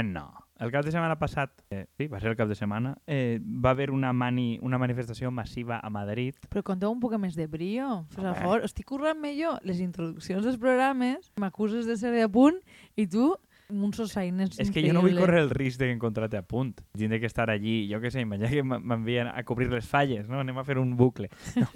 següent no. El cap de setmana passat, eh, sí, va ser el cap de setmana, eh, va haver una, mani, una manifestació massiva a Madrid. Però conteu un poc més de brio. Fes a favor. Estic currant-me jo les introduccions dels programes, m'acuses de ser de punt, i tu, amb uns ossaines És que jo no vull córrer el risc d'encontrar-te a punt. Tindré que estar allí, jo què sé, imagina que m'envien a cobrir les falles, no? Anem a fer un bucle. No,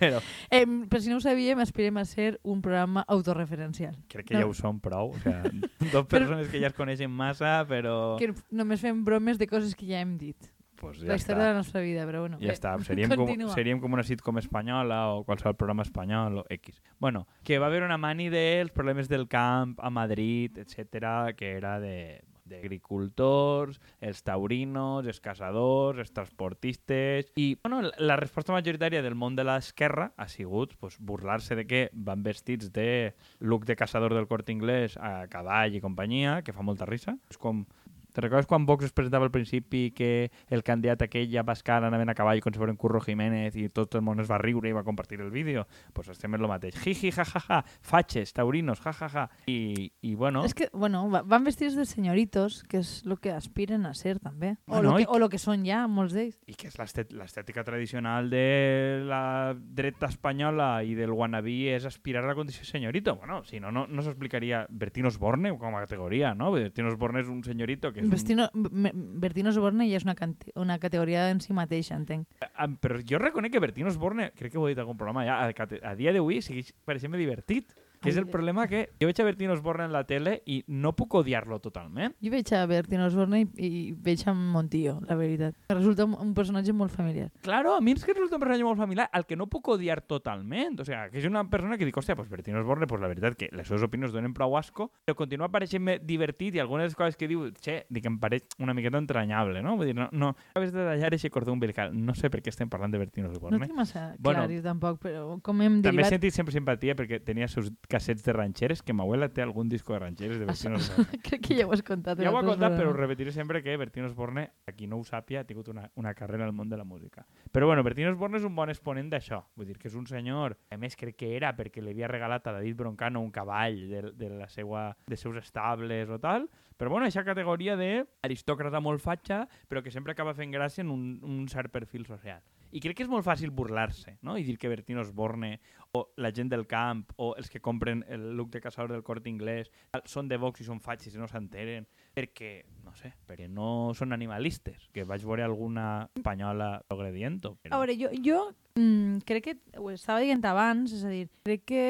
però Eh, per si no ho sabíem, aspirem a ser un programa autorreferencial. crec que No. ja ho som prou. O sea, dos persones que ja es coneixen massa, però... Que només fem bromes de coses que ja hem dit. Pues la ja història està. de la nostra vida, però bueno. Ja eh, està, seríem com, seríem com una sitcom espanyola o qualsevol programa espanyol o X. Bueno, que va haver una mani dels problemes del camp a Madrid, etc que era de d'agricultors, els taurinos, els caçadors, els transportistes... I bueno, la- la resposta majoritària del món de l'esquerra ha sigut pues, burlar-se de que van vestits de look de caçador del Corte Inglés a cavall i companyia, que fa molta risa. És com Te recordes quan Vox es presentava al principi que el candidat aquell a Bascar anaven a cavall com si fos en Curro Jiménez i tot el món es va riure i va compartir el vídeo? Doncs pues estem en el mateix. Jiji, jajaja, fatxes, taurinos, jajaja. I, i bueno, És que, bueno, va- van vestits de senyoritos, que és el que aspiren a ser, també. O, Bueno, lo i que, o lo que són ja, molts d'ells. i que és l'estètica tradicional de la dreta espanyola i del wannabe és aspirar a la condició senyorito. Bueno, si no, no, no s'explicaria Bertín Osborne com a categoria, no? Bertín Osborne és un senyorito que és un... Vestino, me- Bertino Soborne ja és una, cante- una categoria en si mateixa, entenc. Ah, Però jo reconec que Bertín Osborne, crec que ho he dit a algun programa ja, a, a dia d'avui segueix pareixent-me divertit. Que és el problema que jo veig a Bertín Osborne en la tele i no puc odiar-lo totalment. Jo veig a Bertino Osborne i, i veig a Montillo, la veritat. Resulta un, un personatge molt familiar. Claro, a mi és que resulta un personatge molt familiar, al que no puc odiar totalment. O sea, que és una persona que dic, hòstia, pues Bertín Osborne, pues la veritat que les seves opinions donen prou asco, però continua pareixent-me divertit i algunes coses que diu, che, dic, em pareix una miqueta entranyable, no? Vull dir, no, no acabes de tallar aquest cordó umbilical. No sé per què estem parlant de Bertín No Osborne. tinc massa Bueno, clar, tampoc, però com hem També he derivat... sentit sempre simpatia perquè tenia seus cassets de ranxeres, que ma abuela té algun disco de ranxeres de Bertín Osborne. Crec que ja ho has contat. Ja ho he contat, però repetiré sempre que Bertín Osborne, a qui no ho sàpia, ha tingut una, una carrera al món de la música. Però bueno, Bertín Osborne és un bon exponent d'això. Vull dir que és un senyor, a més crec que era perquè li havia regalat a David Broncano un cavall de, de la seua, de seus estables o tal, però bueno, aquesta categoria d'aristòcrata molt fatxa, però que sempre acaba fent gràcia en un, un cert perfil social. I crec que és molt fàcil burlar-se, no? I dir que Bertín Osborne o la gent del camp o els que compren el look de caçador del Corte Inglés són de Vox i són fatxes i no s'enteren perquè, no sé, perquè no són animalistes, que vaig veure alguna espanyola progrediento. A veure, jo, jo mm, crec que ho estava dient abans, és a dir, crec que,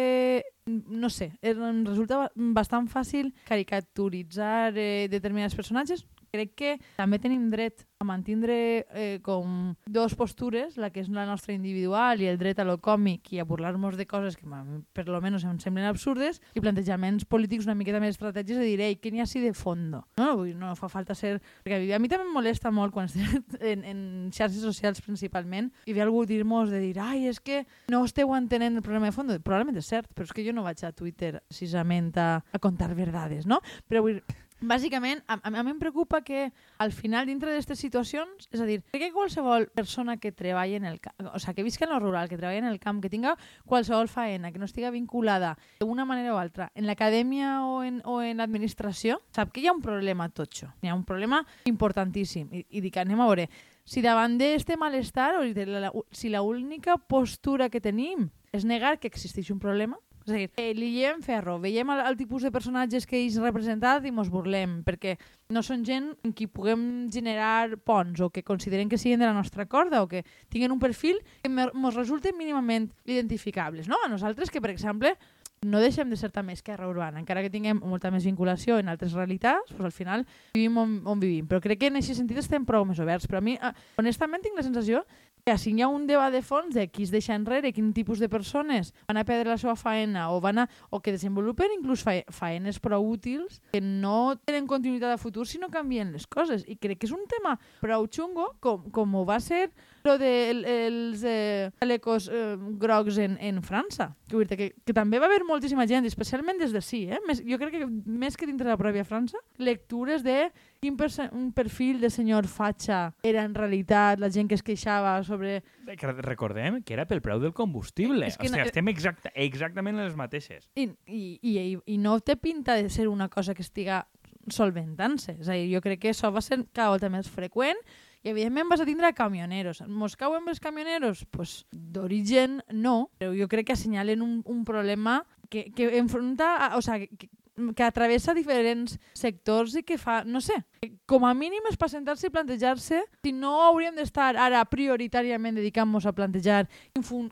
no sé, em resulta ba- bastant fàcil caricaturitzar eh, determinats personatges. Crec que també tenim dret a mantindre eh, com dos postures, la que és la nostra individual i el dret a lo còmic i a burlar-nos de coses que per lo menos em semblen absurdes i plantejaments polítics una miqueta més estratègics de dir, ei, què n'hi ha així de fondo? No, no fa falta ser... Perquè a mi també em molesta molt quan estem en, en xarxes socials principalment i ve algú dir-nos de dir, ai, és que no esteu entenent el problema de fondo. Probablement és cert, però és que jo no vaig a Twitter precisament a, a contar verdades, no? Però vull Bàsicament, a, a mi em preocupa que al final, dintre d'aquestes situacions, és a dir, que qualsevol persona que treballa en el camp, o sigui, que visca en el rural, que treballa en el camp, que tinga qualsevol faena, que no estiga vinculada d'una manera o altra en l'acadèmia o en, o en l'administració, sap que hi ha un problema totxo, hi ha un problema importantíssim. I, i dic, anem a veure, si davant d'este malestar, o si l'única postura que tenim és negar que existeix un problema, és a dir, eh, li llevem ferro, veiem el, el tipus de personatges que ells representat i mos burlem, perquè no són gent en qui puguem generar ponts o que consideren que siguin de la nostra corda o que tinguin un perfil que mos resulten mínimament identificables. No? A nosaltres que, per exemple, no deixem de ser també esquerra urbana, encara que tinguem molta més vinculació en altres realitats, doncs al final vivim on, on vivim. Però crec que en aquest sentit estem prou més oberts. Però a mi, eh, honestament, tinc la sensació si hi ha un debat de fons de qui es deixa enrere, quin tipus de persones van a perdre la seva faena o, van a, o que desenvolupen inclús fa, faenes prou útils que no tenen continuïtat a futur si no canvien les coses. I crec que és un tema prou xungo com, com ho va ser lo dels de el, els eh, chalecos eh, grocs en, en França. Que, dir que, que també va haver moltíssima gent, especialment des de sí, eh? més, jo crec que més que dintre de la pròpia França, lectures de quin un perfil de senyor fatxa era en realitat la gent que es queixava sobre... Que Recordem que era pel preu del combustible. És que Hòstia, no- estem exacta, exactament en les mateixes. I, i, i, i no té pinta de ser una cosa que estiga solventant-se. És a dir, jo crec que això va ser cada volta més freqüent i evidentment vas a tindre camioneros. Mos cauen els camioneros? pues, d'origen no, però jo crec que assenyalen un, un problema que, que enfronta, a, o sea, que, que atravessa diferents sectors i que fa, no sé, com a mínim és per sentar-se i plantejar-se si no hauríem d'estar ara prioritàriament dedicant-nos a plantejar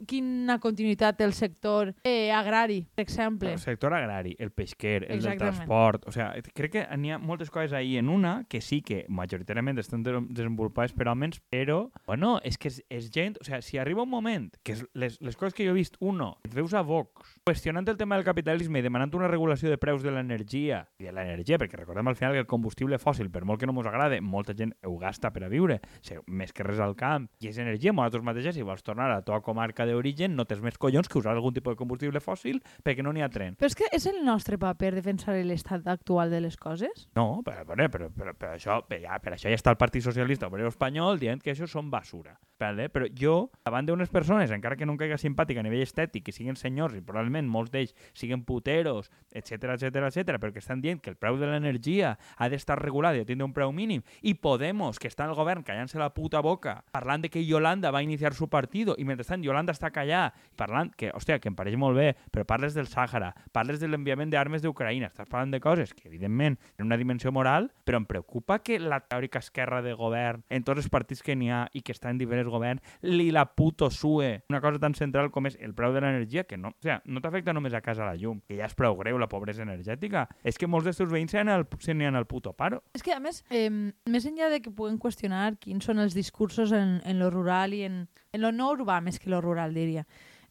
quina continuïtat té el sector eh, agrari, per exemple. El sector agrari, el pesquer, el Exactament. del transport... O sea, crec que n'hi ha moltes coses ahí en una que sí que majoritàriament estan desenvolupades per homes, però, bueno, és que és, és gent... O sea, si arriba un moment que les, les coses que jo he vist, uno, et veus a Vox qüestionant el tema del capitalisme i demanant una regulació de preus de l'energia, i l'energia, perquè recordem al final que el combustible fòssil, per molt que no ens agrade, molta gent ho gasta per a viure, o sigui, més que res al camp, i és energia, vosaltres mateixes, si vols tornar a la teva comarca d'origen, no tens més collons que usar algun tipus de combustible fòssil perquè no n'hi ha tren. Però és que és el nostre paper defensar l'estat actual de les coses? No, però, però, però, però, però això, per, ja, per això ja està el Partit Socialista Obrero Espanyol dient que això són basura. Vale? Però jo, davant d'unes persones, encara que no em caiga simpàtica a nivell estètic, que siguin senyors i probablement molts d'ells siguin puteros, etc etc etc, que estan dient que el preu de l'energia ha d'estar regulat i ha tindre un preu mínimo y Podemos, que está en el gobierno callándose la puta boca, parlant de que Yolanda va iniciar su partido y mentrestant Yolanda està callada, parlant que, hòstia, que em pareix molt bé, però parles del Sàhara, parles de l'enviament d'armes d'Ucraïna, estàs parlant de coses que, evidentment, tenen una dimensió moral, però em preocupa que la teòrica esquerra de govern, en tots els partits que n'hi ha i que estan en diferents governs, li la puto sue una cosa tan central com és el preu de l'energia, que no, o sea, no t'afecta només a casa la llum, que ja és prou greu la pobresa energètica, és que molts dels teus veïns se n'hi al puto paro. És que, a més, eh, més enllà de que puguem qüestionar quins són els discursos en, en lo rural i en, en lo no urbà més que lo rural, diria.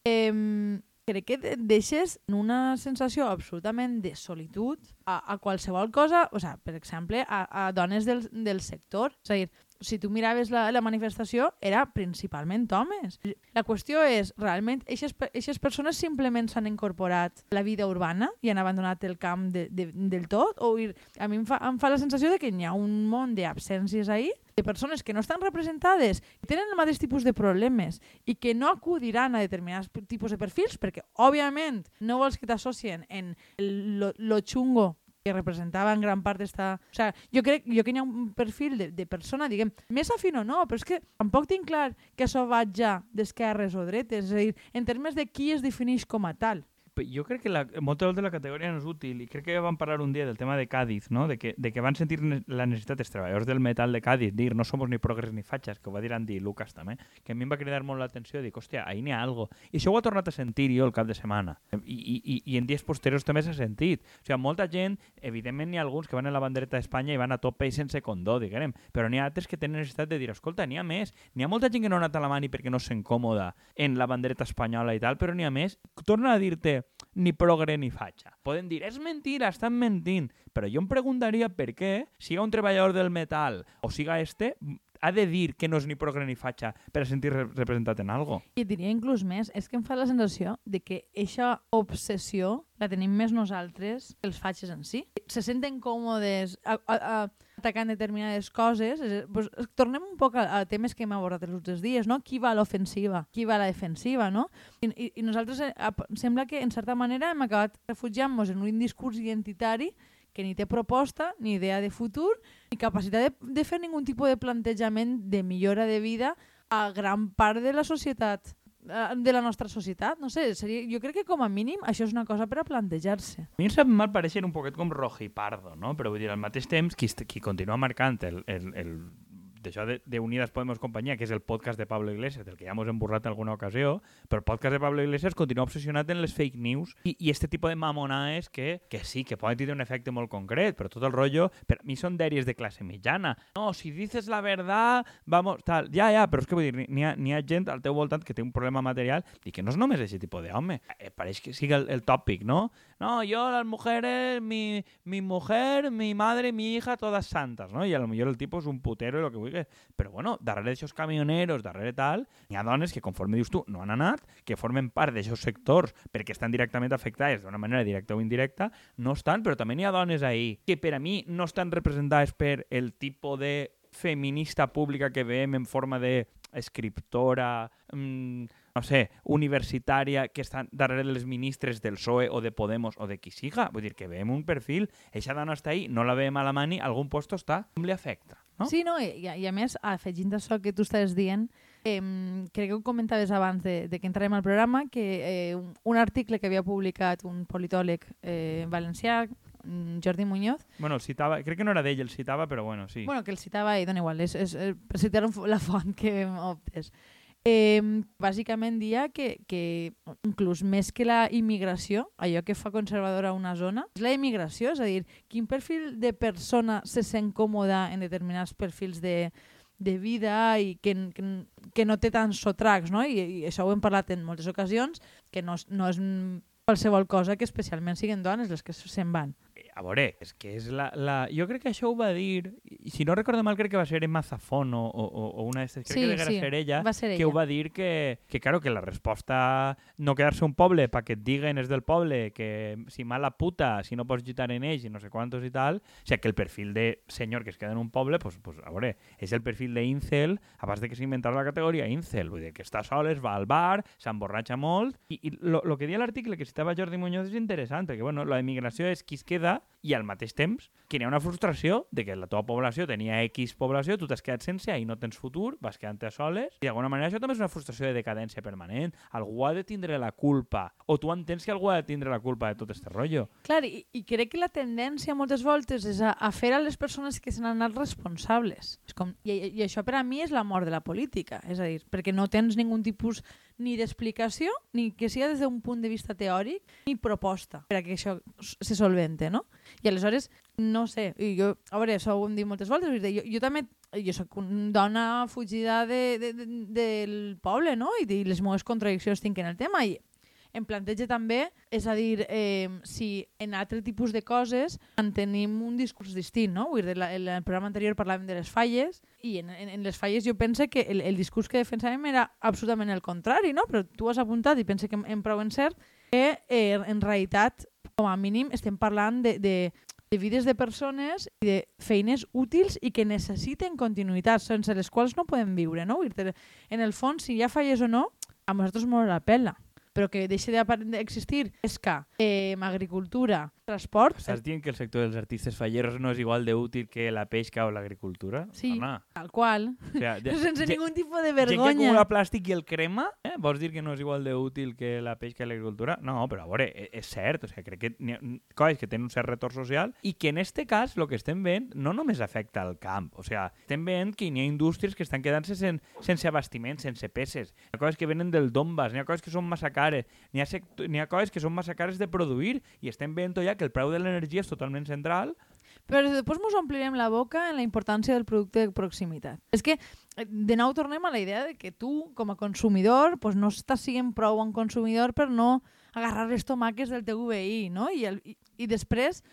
Eh, crec que et deixes en una sensació absolutament de solitud a, a qualsevol cosa, o sea, per exemple, a, a dones del, del sector. És a dir, si tu miraves la, la manifestació, era principalment homes. La qüestió és, realment, aquestes persones simplement s'han incorporat a la vida urbana i han abandonat el camp de, de, del tot? O a mi em fa, em fa la sensació de que hi ha un món d'absències ahí de persones que no estan representades, que tenen el mateix tipus de problemes i que no acudiran a determinats tipus de perfils perquè, òbviament, no vols que t'associen en lo, lo xungo que representava en gran part esta... O sea, jo crec jo que hi ha un perfil de, de persona, diguem, més afín o no, però és que tampoc tinc clar que això va ja d'esquerres o dretes, és a dir, en termes de qui es defineix com a tal jo crec que la, moltes de la categoria no és útil i crec que ja vam parlar un dia del tema de Cádiz, no? de, que, de que van sentir la necessitat els treballadors del metal de Cádiz dir no somos ni progres ni fatxes, que ho va dir Andy Lucas també, que a mi em va cridar molt l'atenció, dic, hòstia, ahí n'hi ha algo. I això ho ha tornat a sentir jo el cap de setmana. I, i, i en dies posteriors també s'ha sentit. O sigui, molta gent, evidentment n'hi ha alguns que van a la bandereta d'Espanya i van a tope i sense condó, diguem, però n'hi ha altres que tenen necessitat de dir, escolta, n'hi ha més, n'hi ha molta gent que no ha anat a la mani perquè no sent còmoda en la bandereta espanyola i tal, però n'hi ha més. Torna a dir-te, ni progre ni fatxa. Poden dir, és mentira, estan mentint, però jo em preguntaria per què, siga un treballador del metal o siga este, ha de dir que no és ni progre ni fatxa per a sentir representat en algo. I diria inclús més, és que em fa la sensació de que aquesta obsessió la tenim més nosaltres que els fatxes en si. Se senten còmodes a, a, a, atacant determinades coses. Pues, tornem un poc a, a temes que hem abordat els últims dies, no? Qui va a l'ofensiva? Qui va a la defensiva, no? I, i, i nosaltres eh, a, sembla que, en certa manera, hem acabat refugiant-nos en un discurs identitari que ni té proposta, ni idea de futur, ni capacitat de, de fer ningun tipus de plantejament de millora de vida a gran part de la societat de la nostra societat. No sé, seria, jo crec que com a mínim això és una cosa per a plantejar-se. A mi em sap mal pareixer un poquet com Pardo, no? però vull dir, al mateix temps, qui, qui continua marcant el, el, el d'això de, de Unidas Podemos Companyia, que és el podcast de Pablo Iglesias, del que ja hemos emborrat en alguna ocasió, però el podcast de Pablo Iglesias continua obsessionat en les fake news i, i este tipus de mamonaes que, que sí, que poden tenir un efecte molt concret, però tot el rotllo, per mi són dèries de classe mitjana. No, si dices la verdad, vamos, tal, ja, ja, però és que vull dir, n'hi ha, ha gent al teu voltant que té un problema material i que no és només aquest tipus d'home. Eh, pareix que sigui el, el tòpic, no? No, yo, las mujeres, mi, mi mujer, mi madre, mi hija, todas santas, no? I a lo millor el tipus és un putero i el que vulgui que... Però bueno, darrere d'aixòs camioneros, darrere tal, hi ha dones que, conforme dius tu, no han anat, que formen part d'aixòs sectors perquè estan directament afectades d'una manera directa o indirecta, no estan, però també n'hi ha dones ahí que per a mi no estan representades per el tipus de feminista pública que veiem en forma de escriptora, mm, no sé, universitària que està darrere dels ministres del PSOE o de Podemos o de qui siga. Vull dir que veiem un perfil, eixa dona està ahí, no la veiem a la mani, algun puesto està, com li afecta? No? Sí, no, i, i a més, afegint això que tu estaves dient, eh, crec que ho comentaves abans de, de que entrarem al programa, que eh, un, un article que havia publicat un politòleg eh, valencià, mm, Jordi Muñoz, Bueno, el citava, crec que no era d'ell, el citava, però bueno, sí. Bueno, que el citava ell, dona igual, és, és, és citar la font que optes. Eh, bàsicament dia que, que inclús més que la immigració, allò que fa conservadora una zona, és la immigració, és a dir, quin perfil de persona se sent còmoda en determinats perfils de, de vida i que, que, que no té tants sotracs, no? I, I això ho hem parlat en moltes ocasions, que no, no és qualsevol cosa que especialment siguin dones les que se'n van. A veure, és que és la, la... Jo crec que això ho va dir, si no recordo mal, crec que va ser Emma Zafón o, o, o una d'aquestes, crec Sí, que deguera sí, ser ella, va ser que ella. ho va dir que, que, claro, que la resposta no quedar-se un poble pa que et diguen és del poble, que si mala puta, si no pots lluitar en ells i no sé quantos i tal, o sigui que el perfil de senyor que es queda en un poble, pues, pues a veure, és el perfil de incel, abans de que s'inventara la categoria incel, vull dir que està sol, es va al bar, s'emborratxa molt, i, i lo, lo que deia l'article que citava Jordi Muñoz és interessant, perquè bueno, la immigració és qui es queda i al mateix temps que hi ha una frustració de que la teva població tenia X població, tu t'has quedat sense i no tens futur, vas quedant-te soles, i d'alguna manera això també és una frustració de decadència permanent. Algú ha de tindre la culpa, o tu entens que algú ha de tindre la culpa de tot este rotllo. Clar, i, i crec que la tendència moltes voltes és a, a fer a les persones que se n'han anat responsables. És com, i, I això per a mi és la mort de la política, és a dir, perquè no tens ningun tipus ni d'explicació, ni que sigui des d'un punt de vista teòric, ni proposta per a que això se solvente, no? I aleshores, no sé, i jo, a veure, això ho hem dit moltes voltes, dir, jo, jo també jo sóc una dona fugida de, de, de, del poble, no? I, i les meves contradiccions tinc en el tema, i em planteja també, és a dir, eh, si en altre tipus de coses mantenim un discurs distint, no? Vull dir, la- en el programa anterior parlàvem de les falles i en, en, en les falles jo pense que el, el discurs que defensàvem era absolutament el contrari, no? Però tu has apuntat i pense que em, em prou que eh, en realitat, com a mínim, estem parlant de, de, de vides de persones i de feines útils i que necessiten continuïtat, sense les quals no podem viure, no? En el fons, si ha falles o no, a nosaltres molt la pela però que deixi d'existir pesca, eh, agricultura, transport... Estàs dient que el sector dels artistes falleros no és igual de útil que la pesca o l'agricultura? Sí, Dona, tal qual. o sea, de, Sense ge- ningú tipus de Gent que vergonya. acumula plàstic i el crema, eh? vols dir que no és igual d'útil que la pesca i l'agricultura? No, però a veure, e- és cert, o sigui, crec que ha coses que tenen un cert retorn social i que en este cas el que estem veient no només afecta al camp, o sigui, estem veient que hi ha indústries que estan quedant-se sen, sense abastiment, sense peces. Hi ha coses que venen del Donbass, n'hi ha coses que són massa cares, n'hi ha, n'hi ha coses que són massa cares de produir i estem veient ja que el preu de l'energia és totalment central Però després ens omplirem la boca en la importància del producte de proximitat. És que, eh, de nou, tornem a la idea de que tu, com a consumidor, pues, no estàs sent prou bon consumidor per no agarrar les tomaques del teu veí, no? I, el, i, i després,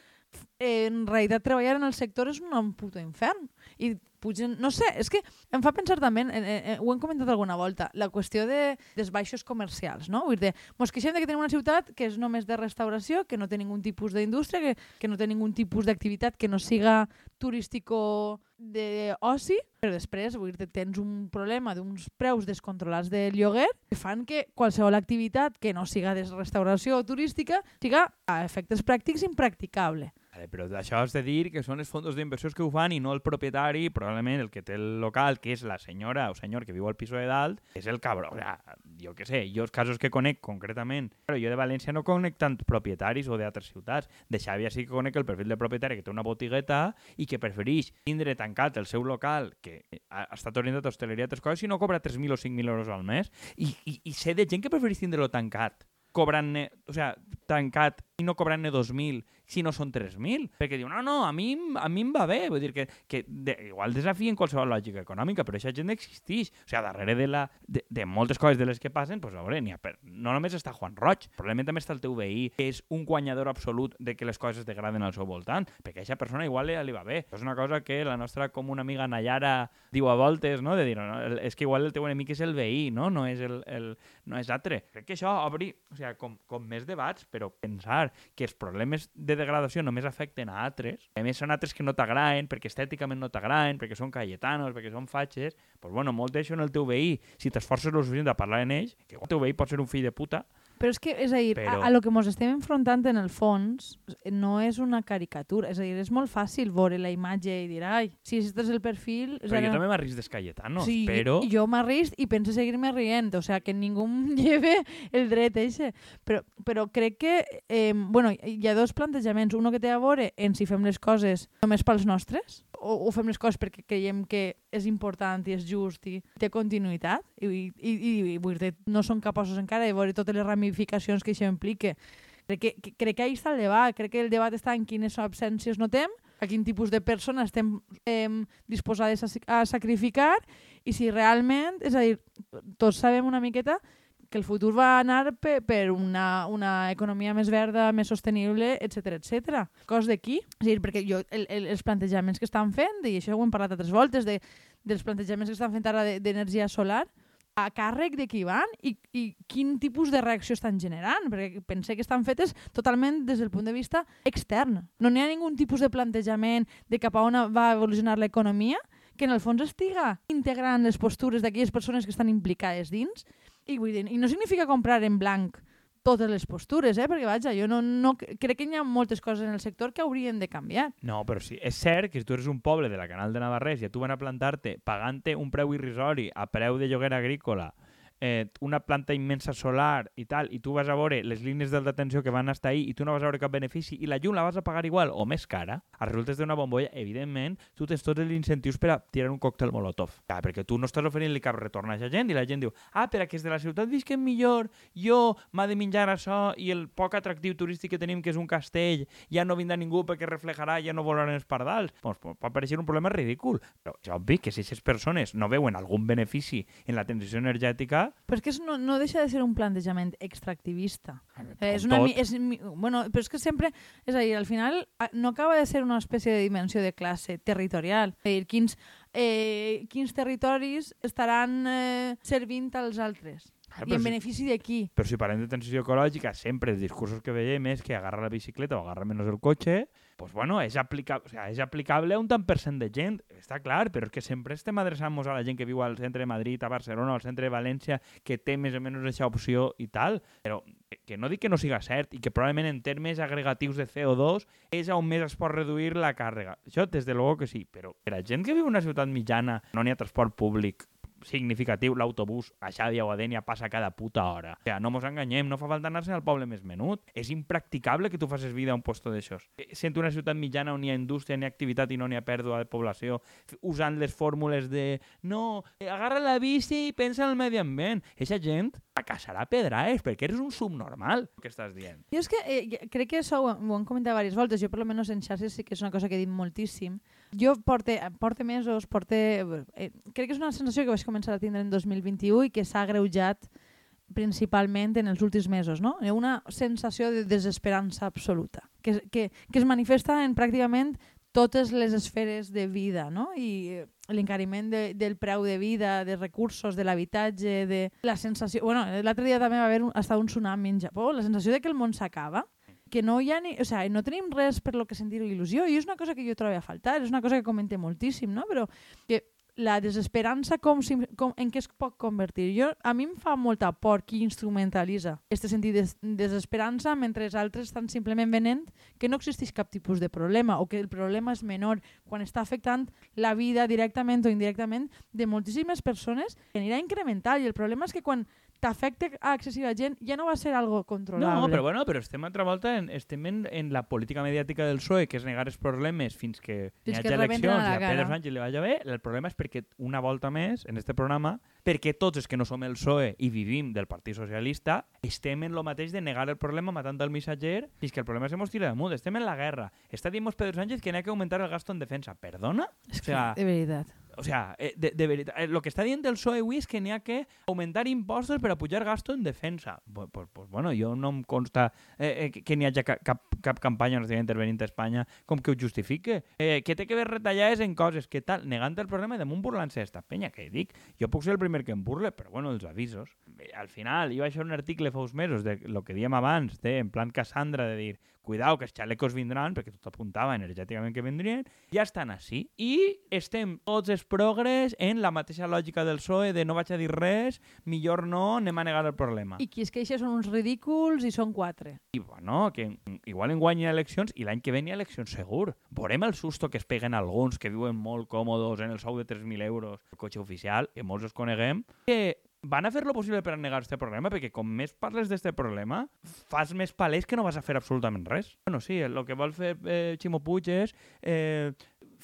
eh, en realitat, treballar en el sector és un puto infern. I pugen... No sé, és que em fa pensar també, en, en, ho hem comentat alguna volta, la qüestió de, dels baixos comercials, no? Vull dir, mos queixem de que tenim una ciutat que és només de restauració, que no té ningun tipus d'indústria, que, que no té ningun tipus d'activitat que no siga turístico d'oci, però després vull dir, tens un problema d'uns preus descontrolats de lloguer que fan que qualsevol activitat que no siga de restauració o turística siga a efectes pràctics impracticable. Vale, però d'això has de dir que són els fons d'inversions que ho fan i no el propietari, probablement el que té el local, que és la senyora o senyor que viu al piso de dalt, és el cabró. O sea, jo què sé, jo els casos que conec concretament, però jo de València no conec tant propietaris o d'altres ciutats. De Xàbia sí que conec el perfil de propietari que té una botigueta i que prefereix tindre tancat el seu local, que ha ha estat orientat a hostaleria i altres coses, si no cobra 3.000 o 5.000 euros al mes. I, i, i sé de gent que prefereix tindre-lo tancat cobrant-ne, o sea, tancat i no cobrant-ne 2.000 si no són 3.000. Perquè diu, no, no, a mi, a mi em va bé. Vull dir que, que de, igual desafien qualsevol lògica econòmica, però aquesta gent existeix. O sigui, darrere de, la, de, de moltes coses de les que passen, a veure, ha per, no només està Juan Roig, probablement també està el teu veí, que és un guanyador absolut de que les coses es degraden al seu voltant, perquè a aquesta persona igual li, li va bé. És una cosa que la nostra com una amiga Nayara diu a voltes, no? de dir, no, el- és que igual el teu enemic és el veí, no, no és, el, el, no és altre. Crec que això obri o sigui, com, com més debats, però pensar que els problemes de degradació només afecten a altres, a més són altres que no t'agraden, perquè estèticament no t'agraden, perquè són cayetanos, perquè són fatxes, doncs bueno, molt d'això en el teu veí, si t'esforces lo suficient de parlar en ells, que el teu veí pot ser un fill de puta, Però és que, és a dir, Però- a, a lo que ens estem enfrontant en el fons no és una caricatura. És a dir, és molt fàcil veure la imatge i dir, ai, si aquest és el perfil... és però jo també m'arrisc dels cayetanos, sí, però... jo m'arrisc i penso seguir-me rient, o sea, que ningú em lleve el dret eixe. Però, però crec que, eh, bueno, hi ha dos plantejaments. Uno que té a veure en si fem les coses només pels nostres, o, o fem les coses perquè creiem que és important i és just i té continuïtat, i, i, i, i vull dir, no som capaços encara de veure totes les ramificacions que això implica. Crec que, que, crec que ahí està el debat. Crec que el debat està en quines absències notem, a quin tipus de persona estem eh, disposades a, a sacrificar i si realment, és a dir, tots sabem una miqueta que el futur va anar per, per una, una economia més verda, més sostenible, etc etc. Cos d'aquí? És dir, perquè jo, el, el, els plantejaments que estan fent, i això ho hem parlat altres voltes, de, dels plantejaments que estan fent ara de- d'energia solar, a càrrec de qui van i, i quin tipus de reacció estan generant, perquè pensé que estan fetes totalment des del punt de vista extern. No n'hi ha ningú tipus de plantejament de cap a on va evolucionar l'economia que en el fons estiga integrant les postures d'aquelles persones que estan implicades dins i, vull dir, i no significa comprar en blanc totes les postures, eh? perquè vaja, jo no, no crec que hi ha moltes coses en el sector que haurien de canviar. No, però sí, és cert que si tu eres un poble de la Canal de Navarrés i a tu van a plantar-te pagant-te un preu irrisori a preu de lloguer agrícola eh, una planta immensa solar i tal, i tu vas a veure les línies d'alta tensió que van estar ahí i tu no vas a veure cap benefici i la llum la vas a pagar igual o més cara, a resultes d'una bombolla, evidentment, tu tens tots els incentius per a tirar un còctel molotov. Ja, perquè tu no estàs oferint-li cap retorn a la gent i la gent diu, ah, per a que és de la ciutat visquen millor, jo m'ha de menjar això i el poc atractiu turístic que tenim, que és un castell, ja no vindrà ningú perquè reflejarà, ja no volaran els pardals. Doncs pot aparèixer un problema ridícul. Però és obvi que si aquestes persones no veuen algun benefici en la transició energètica, Però és que és, no, no deixa de ser un plantejament extractivista. Eh, és una, mi- és, mi- bueno, però és que sempre, és a dir, al final a- no acaba de ser una espècie de dimensió de classe territorial. És a dir, quins, eh, quins territoris estaran eh, servint als altres Ah, i en si- benefici de qui. Però si parlem de transició ecològica, sempre els discursos que veiem és que agarra la bicicleta o agarra menys el cotxe, pues bueno, és, aplica o sea, és aplicable a un tant per cent de gent, està clar, però és que sempre estem adreçant-nos a la gent que viu al centre de Madrid, a Barcelona, al centre de València, que té més o menys aquesta opció i tal, però que- que no dic que no siga cert i que probablement en termes agregatius de CO2 és on més es pot reduir la càrrega. Això, des de luego que sí, però per a gent que viu en una ciutat mitjana no n'hi ha transport públic significatiu, l'autobús a Xàbia o a Dènia passa cada puta hora. O sigui, no mos enganyem, no fa falta anar-se al poble més menut. És impracticable que tu facis vida a un posto d'aixòs. Eh, Sent una ciutat mitjana on hi ha indústria, ni activitat i no n'hi ha pèrdua de població, usant les fórmules de no, eh, agarra la bici i pensa en el medi ambient. Eixa gent fracassarà pedraes, perquè eres un subnormal, que estàs dient. Jo és que eh, crec que això ho, ho hem comentat diverses voltes, jo per lo menos en xarxes sí que és una cosa que he dit moltíssim. Jo porte, porte mesos, porte, eh, crec que és una sensació que vaig començar a tindre en 2021 i que s'ha agreujat principalment en els últims mesos, no? Una sensació de desesperança absoluta, que, que, que es manifesta en pràcticament totes les esferes de vida, no? I eh, l'encariment de, del preu de vida, de recursos, de l'habitatge, de la sensació... Bueno, l'altre dia també va haver un, hasta un tsunami en Japó, la sensació de que el món s'acaba, que no hi ha ni... O sea, no tenim res per lo que sentir il·lusió, i és una cosa que jo trobo a faltar, és una cosa que comente moltíssim, no? Però que la desesperança com, si, com, en què es pot convertir. Jo, a mi em fa molta por qui instrumentalitza aquest sentit de desesperança mentre els altres estan simplement venent que no existeix cap tipus de problema o que el problema és menor quan està afectant la vida directament o indirectament de moltíssimes persones que anirà incremental i el problema és que quan t'afecta a excessiva gent ja no va ser algo controlable. No, però bueno, però estem altra volta en, estem en, en la política mediàtica del PSOE, que és negar els problemes fins que Fins hi hagi eleccions a i a Pedro. Sánchez li vagi bé. El problema és perquè, una volta més, en este programa, perquè tots els que no som el PSOE i vivim del Partit Socialista, estem en lo mateix de negar el problema matant el missatger fins que el problema se mos tira damunt. Estem en la guerra. Està dient Pedro Sánchez que n'ha que augmentar el gasto en defensa. Perdona? És o sea, que, de veritat. O sea, eh, de, de veritat, eh, lo que està dient el PSOE avui és que n'hi ha que augmentar impostos per a pujar gasto en defensa. Pues, pues, pues bueno, jo no em consta eh, eh, que, que n'hi hagi cap, cap, cap campanya on estigui intervenint a Espanya com que ho justifique. Eh, que té que haver retallades en coses que tal, negant el problema damunt burlant-se d'esta penya, que dic, jo puc ser el primer que em burle, però bueno, els avisos. Al final, jo vaig fer un article fa uns mesos de lo que diem abans, de, en plan Cassandra, de dir, cuidao, que els xalecos vindran, perquè tot apuntava energèticament que vindrien, ja estan així. I estem tots els progres en la mateixa lògica del PSOE de no vaig a dir res, millor no, anem a negar el problema. I qui es queixa són uns ridículs i són quatre. I bueno, que igual en guanyen eleccions i l'any que ve n'hi ha eleccions segur. Veurem el susto que es peguen alguns que viuen molt còmodes en el sou de 3.000 euros el cotxe oficial, que molts els coneguem, que van a fer lo possible per negar este problema, perquè com més parles d'este problema, fas més palès que no vas a fer absolutament res. Bueno, sí, el que vol fer eh, Ximo Puig és eh,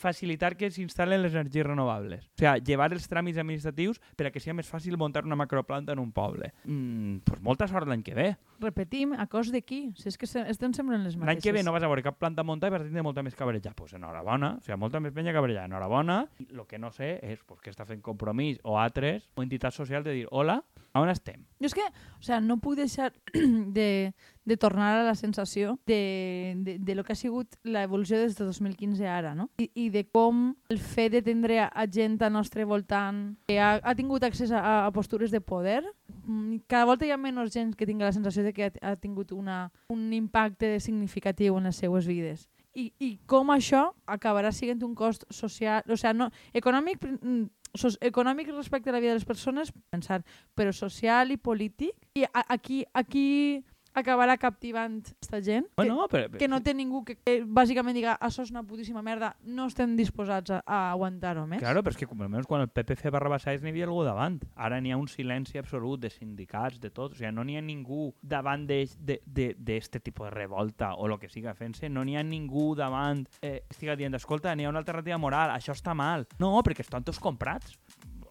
facilitar que s'instal·len les energies renovables. O sigui, llevar els tràmits administratius per a que sigui més fàcil muntar una macroplanta en un poble. Mm, pues molta sort l'any que ve. Repetim, a cos de qui? Si és que se, estem semblant les mateixes. L'any que ve no vas a veure cap planta muntar i vas tindre molta més. Doncs pues enhorabona, o sigui, molta més penya cabreja, enhorabona. I el que no sé és pues, que està fent compromís o altres o entitats socials de dir, hola, on estem? Jo és que, o sea, no puc deixar de, de tornar a la sensació de, de, de lo que ha sigut l'evolució des de 2015 a ara, no? I, I de com el fet de tindre a gent al nostre voltant que ha, ha tingut accés a, a postures de poder, mm, cada volta hi ha menys gent que tingui la sensació de que ha, ha tingut una, un impacte significatiu en les seues vides. I, i com això acabarà sent un cost social, o sigui, no, econòmic, mm, so, econòmic respecte a la vida de les persones, pensar, però social i polític. I a, aquí, aquí acabarà captivant aquesta gent que, Bueno, però, que no té ningú que, que bàsicament diga això és una putíssima merda, no estem disposats a, a aguantar-ho més. Claro, però és que almenys quan el PPC va rebaixar n'hi havia algú davant. Ara n'hi ha un silenci absolut de sindicats, de tot. O sigui, no n'hi ha ningú davant d'este de, de, de, de tipus de revolta o el que siga fent-se. No n'hi ha ningú davant eh, estiga dient, escolta, n'hi ha una alternativa moral, això està mal. No, perquè estan tots comprats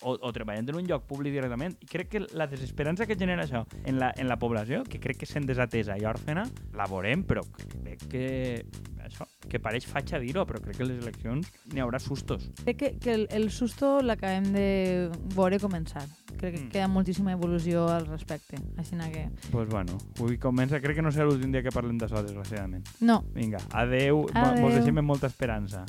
o, o treballant en un lloc públic directament. I crec que la desesperança que genera això en la, en la població, que crec que sent desatesa i òrfena, la veurem, però crec que això, que pareix fatxa dir-ho, però crec que les eleccions n'hi haurà sustos. Crec que, que el, el susto l'acabem de veure començar. Crec que Mm. queda moltíssima evolució al respecte. Així que... pues bueno, avui comença, crec que no serà l'últim dia que parlem d'això, desgraciadament. No, Vinga, adeu, adeu. Adeu. mos deixem amb molta esperança.